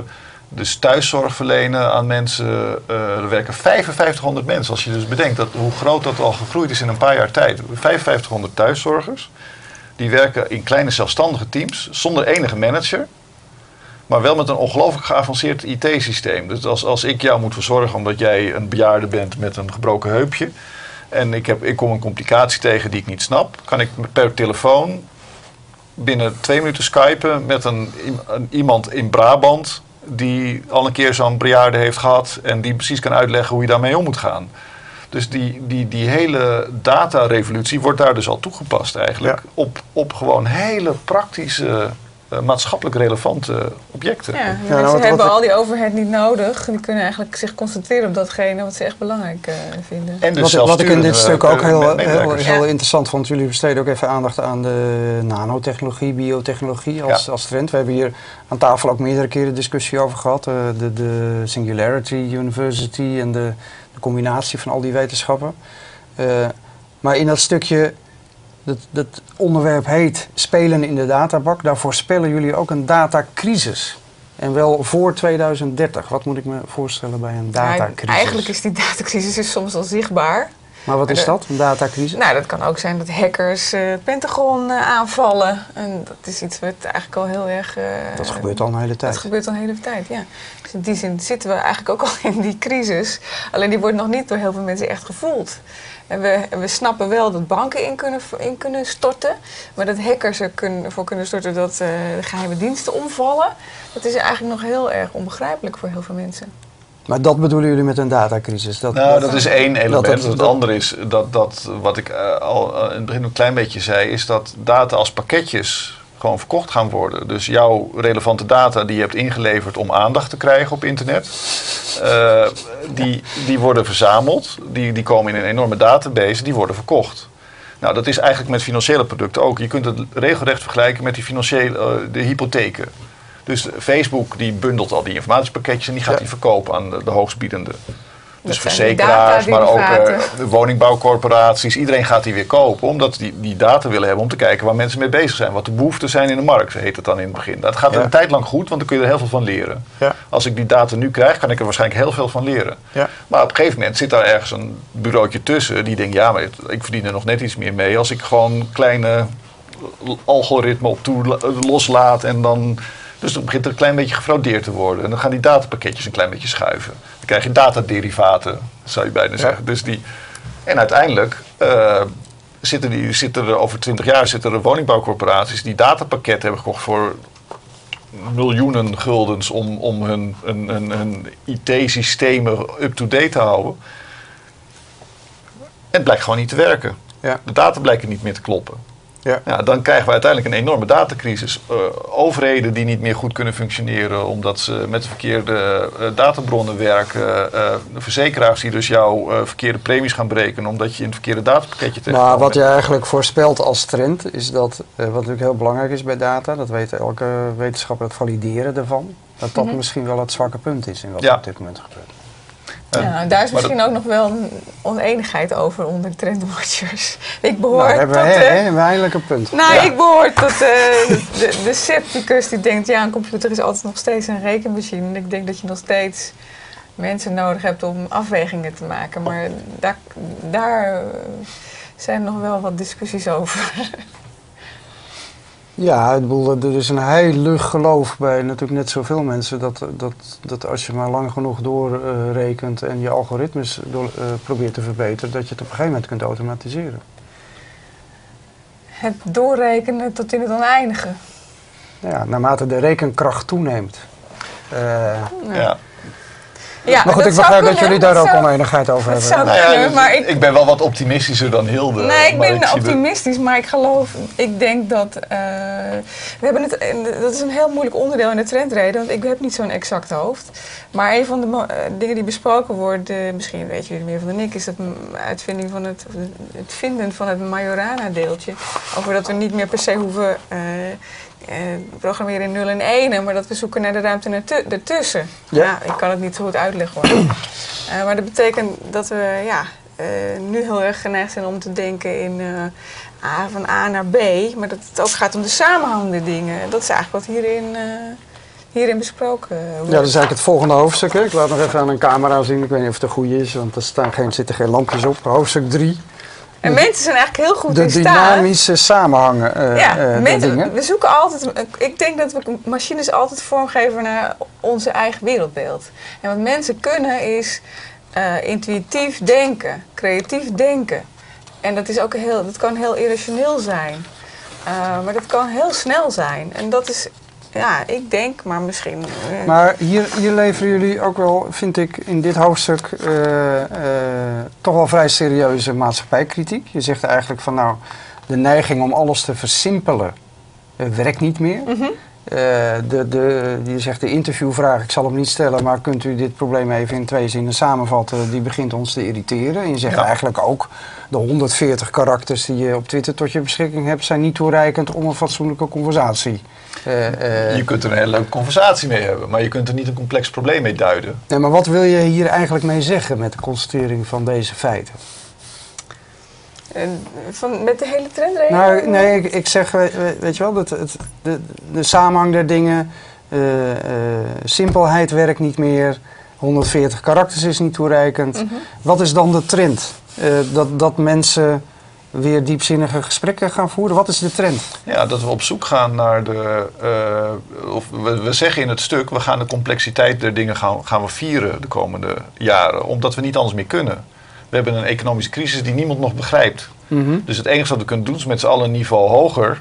dus thuiszorg verlenen aan mensen, er werken 5500 mensen. Als je dus bedenkt dat, hoe groot dat al gegroeid is in een paar jaar tijd. 5500 thuiszorgers. Die werken in kleine zelfstandige teams, zonder enige manager. Maar wel met een ongelooflijk geavanceerd IT-systeem. Dus als, als ik jou moet verzorgen omdat jij een bejaarde bent met een gebroken heupje. En ik, heb, ik kom een complicatie tegen die ik niet snap. Kan ik per telefoon binnen twee minuten skypen met een, een iemand in Brabant. Die al een keer zo'n bejaarde heeft gehad. En die precies kan uitleggen hoe je daarmee om moet gaan. Dus die, die, die hele datarevolutie wordt daar dus al toegepast eigenlijk. Op, op gewoon hele praktische uh, maatschappelijk relevante objecten. Ja, ja mensen wat, hebben al die overheid niet nodig. Die kunnen eigenlijk zich concentreren op datgene wat ze echt belangrijk uh, vinden. En dus wat, wat ik in dit stuk ook heel, heel, heel, interessant vond, jullie besteden ook even aandacht aan de nanotechnologie, biotechnologie als, als trend. We hebben hier aan tafel ook meerdere keren discussie over gehad. Uh, de, de Singularity University en de, de, combinatie van al die wetenschappen. maar in dat stukje dat, dat onderwerp heet Spelen in de databak. Daar voorspellen jullie ook een datacrisis. En wel voor 2030. Wat moet ik me voorstellen bij een datacrisis? eigenlijk is die datacrisis is soms al zichtbaar. Maar wat is dat, een datacrisis? Nou, dat kan ook zijn dat hackers uh, het Pentagon uh, aanvallen. En dat is iets wat eigenlijk al heel erg... Uh, dat gebeurt al een hele tijd. Dat gebeurt al een hele tijd, ja. Dus in die zin zitten we eigenlijk ook al in die crisis. Alleen die wordt nog niet door heel veel mensen echt gevoeld. En we, we snappen wel dat banken in kunnen, in kunnen storten. Maar dat hackers er kunnen, voor kunnen storten dat uh, de geheime diensten omvallen. Dat is eigenlijk nog heel erg onbegrijpelijk voor heel veel mensen. Maar dat bedoelen jullie met een datacrisis? Dat, nou, dat, is één element. het andere is dat, dat wat ik uh, al uh, in het begin een klein beetje zei, is dat data als pakketjes gewoon verkocht gaan worden. Dus jouw relevante data die je hebt ingeleverd om aandacht te krijgen op internet, uh, die, die worden verzameld, die, die komen in een enorme database, die worden verkocht. Nou, dat is eigenlijk met financiële producten ook. Je kunt het regelrecht vergelijken met die financiële, uh, de hypotheken. Dus Facebook die bundelt al die informatiepakketjes en die gaat die verkopen aan de, de hoogstbiedende. Dus verzekeraars, maar ook uh, woningbouwcorporaties. Iedereen gaat die weer kopen, omdat die, die data willen hebben om te kijken waar mensen mee bezig zijn. Wat de behoeften zijn in de markt, heet het dan in het begin. Dat gaat een tijd lang goed, want dan kun je er heel veel van leren. Ja. Als ik die data nu krijg, kan ik er waarschijnlijk heel veel van leren. Ja. Maar op een gegeven moment zit daar ergens een bureautje tussen die denkt, ja, maar ik verdien er nog net iets meer mee als ik gewoon kleine algoritme op toe loslaat en dan dus dan begint er een klein beetje gefraudeerd te worden. En dan gaan die datapakketjes een klein beetje schuiven. Krijg je dataderivaten, zou je bijna zeggen. Dus die, en uiteindelijk uh, zitten, die, zitten er over twintig jaar zitten er woningbouwcorporaties die datapakketten hebben gekocht voor miljoenen guldens om, om hun, hun, hun, hun IT-systemen up-to-date te houden. En het blijkt gewoon niet te werken. Ja. De data blijken niet meer te kloppen. Ja. ja. dan krijgen we uiteindelijk een enorme datacrisis. Uh, overheden die niet meer goed kunnen functioneren omdat ze met de verkeerde uh, databronnen werken. Uh, verzekeraars die dus jouw verkeerde premies gaan berekenen omdat je in het verkeerde datapakketje terecht Maar wat je eigenlijk voorspelt als trend is dat, wat natuurlijk heel belangrijk is bij data, dat weet elke wetenschapper, het valideren ervan, dat dat mhm. misschien wel het zwakke punt is in wat op dit moment gebeurt. Ja, daar is misschien ook nog wel een oneenigheid over onder de trendwatchers. Ik behoor nou, hebben tot... We, hebben eigenlijk een punt. Nou, ik behoor tot uh, de, de scepticus die denkt... ja, een computer is altijd nog steeds een rekenmachine. En ik denk dat je nog steeds mensen nodig hebt om afwegingen te maken. Maar daar, daar zijn nog wel wat discussies over. Ja, het bedoel, er is een heel lucht geloof bij natuurlijk net zoveel mensen dat, dat, dat als je maar lang genoeg doorrekent en je algoritmes door, uh, probeert te verbeteren, dat je het op een gegeven moment kunt automatiseren. Het doorrekenen tot in het oneindige. Ja, naarmate de rekenkracht toeneemt. Uh, ja. Ja, maar goed, ik begrijp dat jullie daar ook oneenigheid over hebben. Zou nou ja, maar ik, ik, ben wel wat optimistischer dan Hilde. Nee, ik ben optimistisch, maar ik geloof, ik denk dat. Uh, we hebben het, dat is een heel moeilijk onderdeel in de trendreden, want ik heb niet zo'n exact hoofd. Maar een van de uh, dingen die besproken worden, misschien weet jullie meer van dan ik, is het uitvinding van het, het vinden van het Majorana-deeltje. Over dat we niet meer per se hoeven. Uh, uh, programmeren in 0 en 1, maar dat we zoeken naar de ruimte ertussen. Ja. ja ik kan het niet zo goed uitleggen hoor. uh, maar dat betekent dat we ja, uh, nu heel erg geneigd zijn om te denken in A, van A naar B, maar dat het ook gaat om de samenhangende dingen. Dat is eigenlijk wat hierin, hierin besproken wordt. Ja, dat is eigenlijk het volgende hoofdstuk. Hè. Ik laat nog even aan een camera zien, ik weet niet of het een goede is, want er staan geen, zitten geen lampjes op. Hoofdstuk 3. En mensen zijn eigenlijk heel goed de in staat. De dynamische samenhangen. Uh, ja, uh, mensen, we zoeken altijd. Ik denk dat we machines altijd vormgeven naar onze eigen wereldbeeld. En wat mensen kunnen is uh, intuïtief denken, creatief denken. En dat, is ook heel, dat kan heel irrationeel zijn. maar dat kan heel snel zijn. En dat is ja, ik denk, maar misschien. Uh... Maar hier, hier leveren jullie ook wel, vind ik, in dit hoofdstuk uh, uh, toch wel vrij serieuze maatschappijkritiek. Je zegt eigenlijk van nou, de neiging om alles te versimpelen werkt niet meer. Mm -hmm. de, de, je zegt de interviewvraag, ik zal hem niet stellen, maar kunt u dit probleem even in twee zinnen samenvatten? Die begint ons te irriteren. En je zegt eigenlijk ook, de 140 karakters die je op Twitter tot je beschikking hebt, zijn niet toereikend om een fatsoenlijke conversatie je kunt er een hele leuke conversatie mee hebben, maar je kunt er niet een complex probleem mee duiden. Nee, maar wat wil je hier eigenlijk mee zeggen met de constatering van deze feiten? En van, met de hele trendregel? Nou, nee, ik, ik zeg, weet je wel, dat het, de, de samenhang der dingen, uh, simpelheid werkt niet meer, 140 karakters is niet toereikend. Mm -hmm. Wat is dan de trend? dat, dat mensen weer diepzinnige gesprekken gaan voeren? Wat is de trend? Ja, dat we op zoek gaan naar de. Uh, of we, we, zeggen in het stuk, we gaan de complexiteit der dingen gaan, gaan we vieren de komende jaren, omdat we niet anders meer kunnen. We hebben een economische crisis die niemand nog begrijpt. Mm -hmm. Dus het enige wat we kunnen doen is met z'n allen een niveau hoger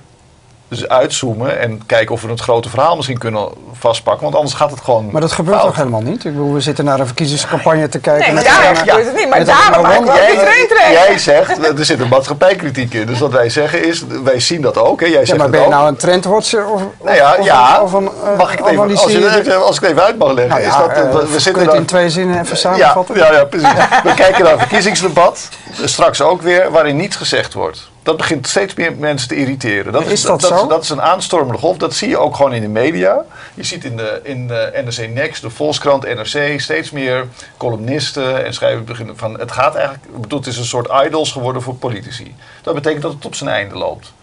dus uitzoomen en kijken of we het grote verhaal misschien kunnen vastpakken. Want anders gaat het gewoon. Maar dat gebeurt toch helemaal niet? Ik bedoel, we zitten naar een verkiezingscampagne te kijken. Nee, maar daar gebeurt het niet. Maar daarom jij, jij zegt, er zit een maatschappijkritiek in. Dus wat wij zeggen is, wij zien dat ook. Hè. Jij zegt ja, maar ben je nou een trendwatcher of, nou ja, of, ja, of een, uh, mag ik het even, als, je, als ik het even uit mag leggen. Nou ja, is dat, uh, we, we zitten kun je het in twee zinnen even samenvatten? Ja, ja, ja precies. we kijken naar een verkiezingsdebat, straks ook weer, waarin niets gezegd wordt. Dat begint steeds meer mensen te irriteren. Dat is, dat, zo? Dat, is een aanstormende golf. Dat zie je ook gewoon in de media. Je ziet in de, in de NRC Next, de Volkskrant, NRC, steeds meer columnisten en schrijvers beginnen van... Het gaat eigenlijk, bedoel, het is een soort idols geworden voor politici. Dat betekent dat het op zijn einde loopt.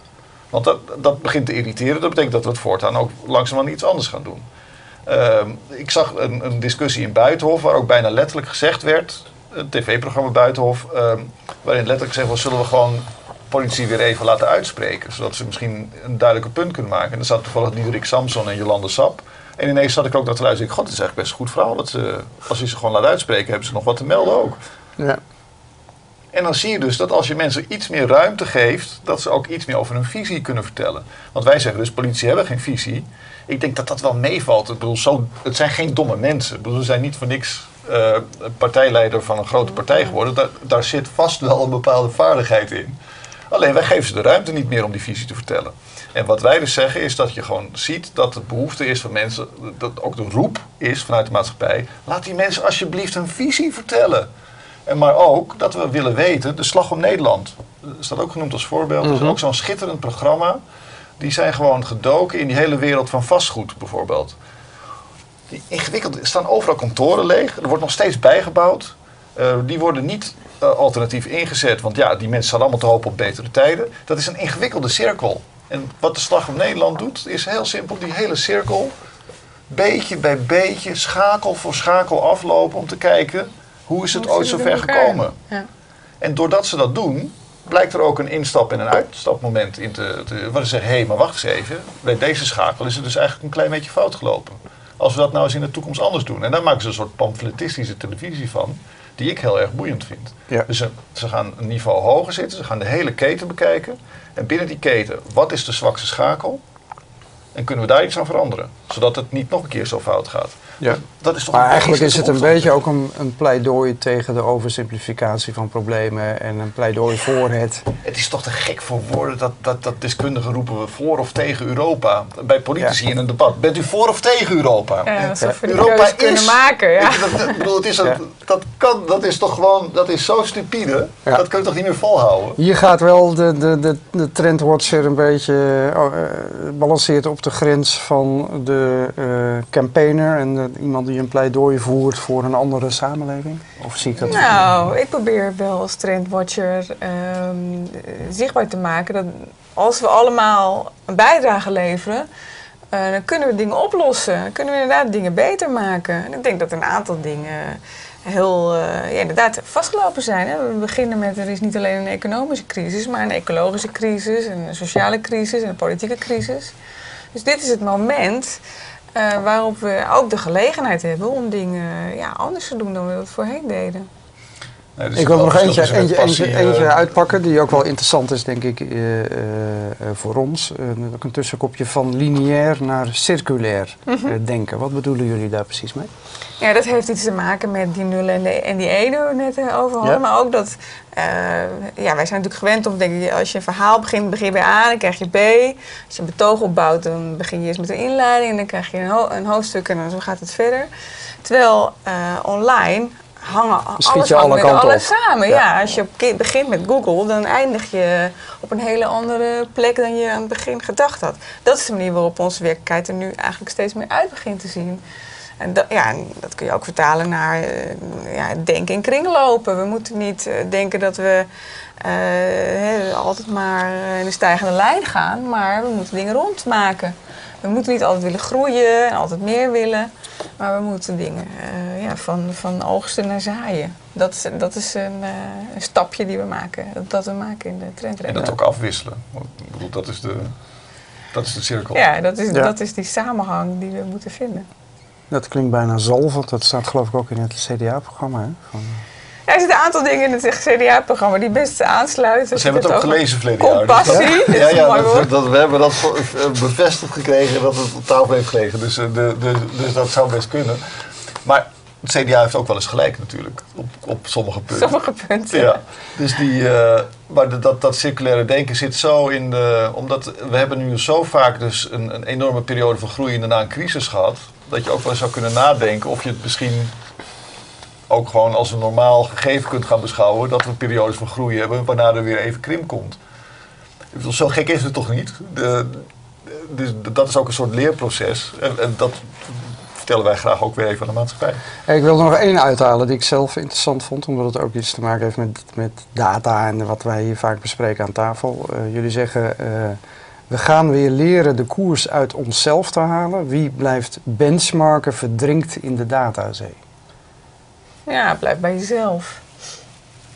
Want dat, dat begint te irriteren. Dat betekent dat we het voortaan ook langzamerhand iets anders gaan doen. Ehm, ik zag een, een, discussie in Buitenhof waar ook bijna letterlijk gezegd werd... Een tv-programma Buitenhof, ehm, waarin letterlijk gezegd was... zullen we gewoon politie weer even laten uitspreken. Zodat ze misschien een duidelijker punt kunnen maken. En dan zat toevallig Diederik Samson en Jolande Sap. En ineens zat ik ook dat te luisteren. Ik god, het is eigenlijk best een goed verhaal. Dat ze, als je ze gewoon laat uitspreken, hebben ze nog wat te melden ook. Ja. En dan zie je dus dat als je mensen iets meer ruimte geeft, dat ze ook iets meer over hun visie kunnen vertellen. Want wij zeggen dus, politie hebben geen visie. Ik denk dat dat wel meevalt. Ik bedoel, zo, het zijn geen domme mensen. Ik bedoel, ze zijn niet voor niks uh, partijleider van een grote partij geworden. Daar, daar zit vast wel een bepaalde vaardigheid in. Alleen wij geven ze de ruimte niet meer om die visie te vertellen. En wat wij dus zeggen is dat je gewoon ziet dat het behoefte is van mensen, dat ook de roep is vanuit de maatschappij. Laat die mensen alsjeblieft een visie vertellen. En maar ook dat we willen weten, de Slag om Nederland, dat staat ook genoemd als voorbeeld. Dat is mhm. ook zo'n schitterend programma. Die zijn gewoon gedoken in die hele wereld van vastgoed bijvoorbeeld. Die ingewikkeld, er staan overal kantoren leeg, er wordt nog steeds bijgebouwd. Uh, die worden niet uh, alternatief ingezet. Want ja, die mensen hadden allemaal te hopen op betere tijden. Dat is een ingewikkelde cirkel. En wat de Slag om Nederland doet, is heel simpel die hele cirkel beetje bij beetje, schakel voor schakel aflopen om te kijken hoe is het ooit zo ver gekomen. Ja. En doordat ze dat doen, blijkt er ook een instap- en een uitstapmoment in te, te waar ze zeggen, hé, hey, maar wacht eens even, bij deze schakel is het dus eigenlijk een klein beetje fout gelopen. Als we dat nou eens in de toekomst anders doen. En daar maken ze een soort pamfletistische televisie van die ik heel erg boeiend vind. Dus ze, ze, gaan een niveau hoger zitten, ze gaan de hele keten bekijken. En binnen die keten, wat is de zwakste schakel? En kunnen we daar iets aan veranderen? Zodat het niet nog een keer zo fout gaat. Ja. Dat is toch maar eigenlijk is het een beetje ook een, een, pleidooi tegen de oversimplificatie van problemen en een pleidooi voor het. Het is toch te gek voor woorden dat, dat, dat deskundigen roepen we voor of tegen Europa. Bij politici in een debat. Bent u voor of tegen Europa? Ja, we Europa is, kunnen maken. Ja. dat, bedoel, het is een, dat, kan, dat is toch gewoon, dat is zo stupide. Dat kun je toch niet meer volhouden? Hier gaat wel de, de, de, de trendwatcher een beetje uh, balanceert op de grens van de uh, campaigner en de iemand die een pleidooi voert voor een andere samenleving? Of zie ik dat? Nou, ik probeer wel als trendwatcher ehm, zichtbaar te maken dat als we allemaal een bijdrage leveren, uh, dan kunnen we dingen oplossen. Kunnen we inderdaad dingen beter maken. En ik denk dat een aantal dingen heel ja, inderdaad vastgelopen zijn. Hè. We beginnen met er is niet alleen een economische crisis, maar een ecologische crisis, een sociale crisis en een politieke crisis. Dus dit is het moment waarop we ook de gelegenheid hebben om dingen ja, anders te doen dan we dat voorheen deden. Nee, dus ik wil er nog eentje, eentje, eentje, eentje, eh, uitpakken die ook wel interessant is, denk ik, uh, uh, voor ons. ook een tussenkopje van lineair naar circulair mhm. denken. Wat bedoelen jullie daar precies mee? Ja, dat heeft iets te maken met die nullen en, de, en die ene we net over hadden. Maar ook dat, ja, wij zijn natuurlijk gewend om, denk ik, als je een verhaal begint, begin je bij A, dan krijg je B. Als je een betoog opbouwt, dan begin je eerst met een inleiding en dan krijg je een, een hoofdstuk en dan zo gaat het verder. Terwijl online hangen alles, je alle kanten alles samen. Ja. als je begint met Google, dan eindig je op een hele andere plek dan je aan het begin gedacht had. Dat is de manier waarop onze werkelijkheid er nu eigenlijk steeds meer uit begint te zien. En dat, ja, dat kun je ook vertalen naar uh, ja, denken in kringlopen. We moeten niet uh, denken dat we uh, altijd maar in een stijgende lijn gaan, maar we moeten dingen rondmaken. We moeten niet altijd willen groeien en altijd meer willen. Maar we moeten dingen uh, ja, van, van oogsten naar zaaien. Dat is, dat is een, uh, een stapje die we maken. Dat, dat we maken in de trendregeling. En dat ook afwisselen. Ik bedoel, dat is de, dat is de cirkel. Ja, dat is, dat is die samenhang die we moeten vinden. Dat klinkt bijna zalvend. Dat staat geloof ik ook in het CDA-programma. Er zitten een aantal dingen in het CDA-programma die best aansluiten. Ze hebben het ook gelezen verleden jaar. Compassie. Dus ja, ja dat, dat, we hebben dat eh, bevestigd gekregen dat het op tafel heeft gelegen. Dus, eh, de, de, dus dat zou best kunnen. Maar het CDA heeft ook wel eens gelijk natuurlijk, op, op sommige punten. Sommige punten. Ja. Dus die, uh, maar dat, dat circulaire denken zit zo in de... Omdat we hebben nu zo vaak dus een, een enorme periode van groei en daarna een crisis gehad... dat je ook wel zou kunnen nadenken of je het misschien ook gewoon als een normaal gegeven kunt gaan beschouwen dat we periodes van groei hebben waarna er weer even krimp komt. Zo gek is het toch niet? De, dus dat is ook een soort leerproces. En, en, dat vertellen wij graag ook weer even aan de maatschappij. Ik wil er nog één uithalen die ik zelf interessant vond, omdat het ook iets te maken heeft met, met data en wat wij hier vaak bespreken aan tafel. Uh, jullie zeggen, uh, we gaan weer leren de koers uit onszelf te halen. Wie blijft benchmarken verdrinkt in de datazee? Ja, blijf bij jezelf.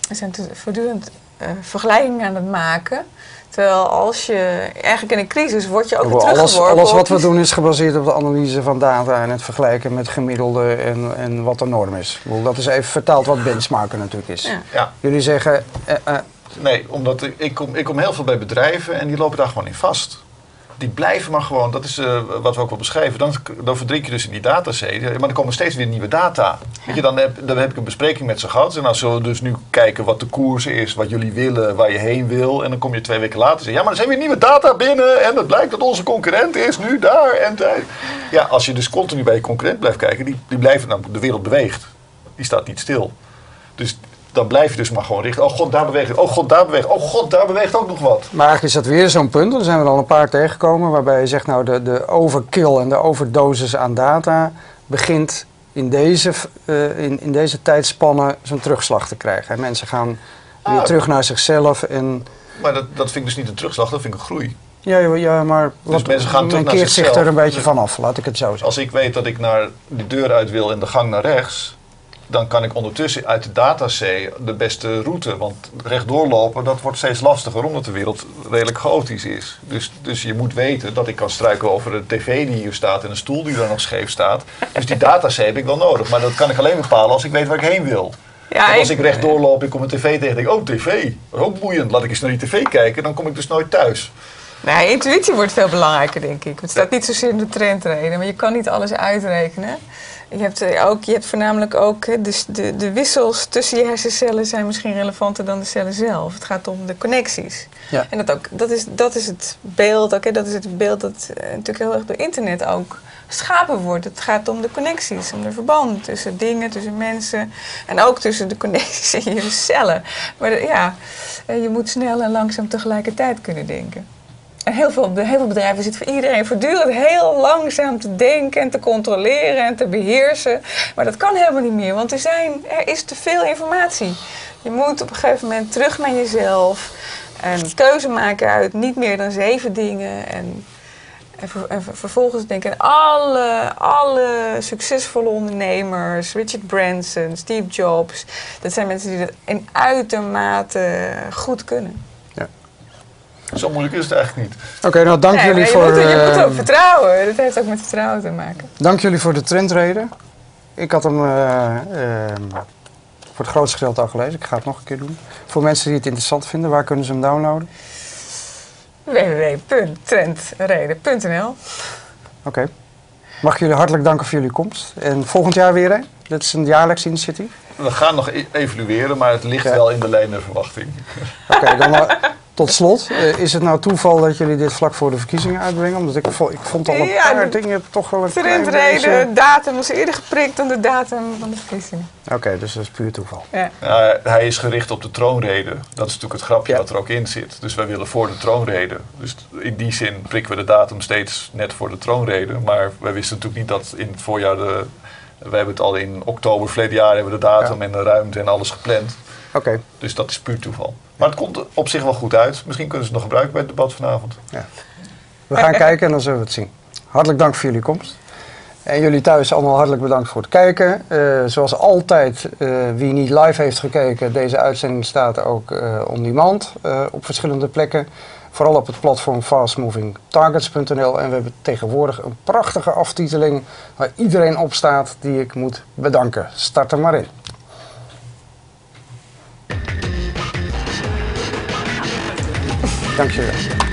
We zijn voortdurend uh, vergelijkingen aan het maken. Terwijl als je, eigenlijk in een crisis word je ook weer alles, alles wat we doen is gebaseerd op de analyse van data en het vergelijken met gemiddelde en, en wat de norm is. Dat is even vertaald wat benchmarken natuurlijk is. Ja. Jullie zeggen... Uh, uh, nee, omdat ik kom, ik kom heel veel bij bedrijven en die lopen daar gewoon in vast die blijven maar gewoon, dat is uh, wat we ook wel beschrijven, dan, dan verdrink je dus in die datazee. Maar dan komen steeds weer nieuwe data. Weet je, dan, heb, dan heb ik een bespreking met ze gehad. En dan zullen we dus nu kijken wat de koers is, wat jullie willen, waar je heen wil. En dan kom je twee weken later en zeg ja, maar er zijn weer nieuwe data binnen. En het blijkt dat onze concurrent is nu daar en daar. Ja, als je dus continu bij je concurrent blijft kijken, die, die blijven, nou, de wereld beweegt. Die staat niet stil. Dus dan blijf je dus maar gewoon richten. Oh god, daar beweegt het. Oh god, daar beweegt Oh god, daar beweegt ook nog wat. Maar eigenlijk is dat weer zo'n punt. Er zijn we al een paar tegengekomen. Waarbij je zegt, nou, de, de overkill en de overdosis aan data begint in deze, uh, in, in deze tijdspannen zo'n terugslag te krijgen. En mensen gaan weer ah. terug naar zichzelf. En... Maar dat, dat vind ik dus niet een terugslag, dat vind ik een groei. Ja, ja maar dus wat, mensen gaan terug naar zichzelf. zich er een beetje vanaf, laat ik het zo zeggen. Als ik weet dat ik naar de deur uit wil en de gang naar rechts, dan kan ik ondertussen uit de datasee de beste route. Want rechtdoor lopen, dat wordt steeds lastiger omdat de wereld redelijk chaotisch is. Dus, dus je moet weten dat ik kan struiken over de tv die hier staat en een stoel die daar nog scheef staat. Dus die datasee heb ik wel nodig. Maar dat kan ik alleen bepalen als ik weet waar ik heen wil. Ja, als ik, rechtdoor loop, ik kom een tv tegen, denk ik, oh tv, ook boeiend, laat ik eens naar die tv kijken, dan kom ik dus nooit thuis. Nee, intuïtie wordt veel belangrijker, denk ik. Het staat niet zozeer in de trendreden, maar je kan niet alles uitrekenen. Je hebt, eh, ook, je hebt voornamelijk ook de, de, de wissels tussen je hersencellen zijn misschien relevanter dan de cellen zelf. Het gaat om de connecties. Ja. En dat, ook, dat, is, dat is het beeld, okay, dat is het beeld dat uh, natuurlijk heel erg door internet ook geschapen wordt. Het gaat om de connecties, om de verband tussen dingen, tussen mensen en ook tussen de connecties in je cellen. Maar ja, eh, je moet snel en langzaam tegelijkertijd kunnen denken heel veel, heel veel bedrijven zitten voor iedereen voortdurend heel langzaam te denken en te controleren en te beheersen. Maar dat kan helemaal niet meer, want er, zijn, er is te veel informatie. Je moet op een gegeven moment terug naar jezelf en keuze maken uit niet meer dan zeven dingen. En, en, vervolgens denken alle, alle succesvolle ondernemers, Richard Branson, Steve Jobs, dat zijn mensen die dat in uitermate goed kunnen. Zo moeilijk is het eigenlijk niet. Oké, nou dank jullie je voor... Moet, je moet ook vertrouwen. Dat heeft ook met vertrouwen te maken. Dank jullie voor de trendreden. Ik had hem uh, voor het grootste gedeelte al gelezen. Ik ga het nog een keer doen. Voor mensen die het interessant vinden, waar kunnen ze hem downloaden? www.trendreden.nl Oké. Mag ik jullie hartelijk danken voor jullie komst. En volgend jaar weer, hè? Dit is een jaarlijks initiatief. We gaan nog e- evalueren, maar het ligt wel in de lijn der verwachting. Oké, dan, tot slot, eh, is het nou toeval dat jullie dit vlak voor de verkiezingen uitbrengen? Omdat ik, ik vond al een paar dingen toch wel een klein beetje... De datum was eerder geprikt dan de datum van de verkiezingen. Oké, dus dat is puur toeval. Ja. hij is gericht op de troonrede. Dat is natuurlijk het grapje ja. wat er ook in zit. Dus wij willen voor de troonrede. Dus in die zin prikken we de datum steeds net voor de troonrede. Maar wij wisten natuurlijk niet dat in het voorjaar de... We hebben het al in oktober verleden jaar hebben we de datum en de ruimte en alles gepland. Oké. Dus dat is puur toeval. Maar het komt op zich wel goed uit. Misschien kunnen ze het nog gebruiken bij het debat vanavond. Ja. We gaan kijken en dan zullen we het zien. Hartelijk dank voor jullie komst. En jullie thuis allemaal hartelijk bedankt voor het kijken. Uh, zoals altijd, uh, wie niet live heeft gekeken, deze uitzending staat ook uh, on demand op verschillende plekken. Vooral op het platform fastmovingtargets.nl. En we hebben tegenwoordig een prachtige aftiteling waar iedereen op staat die ik moet bedanken. Start er maar in. Dank je wel.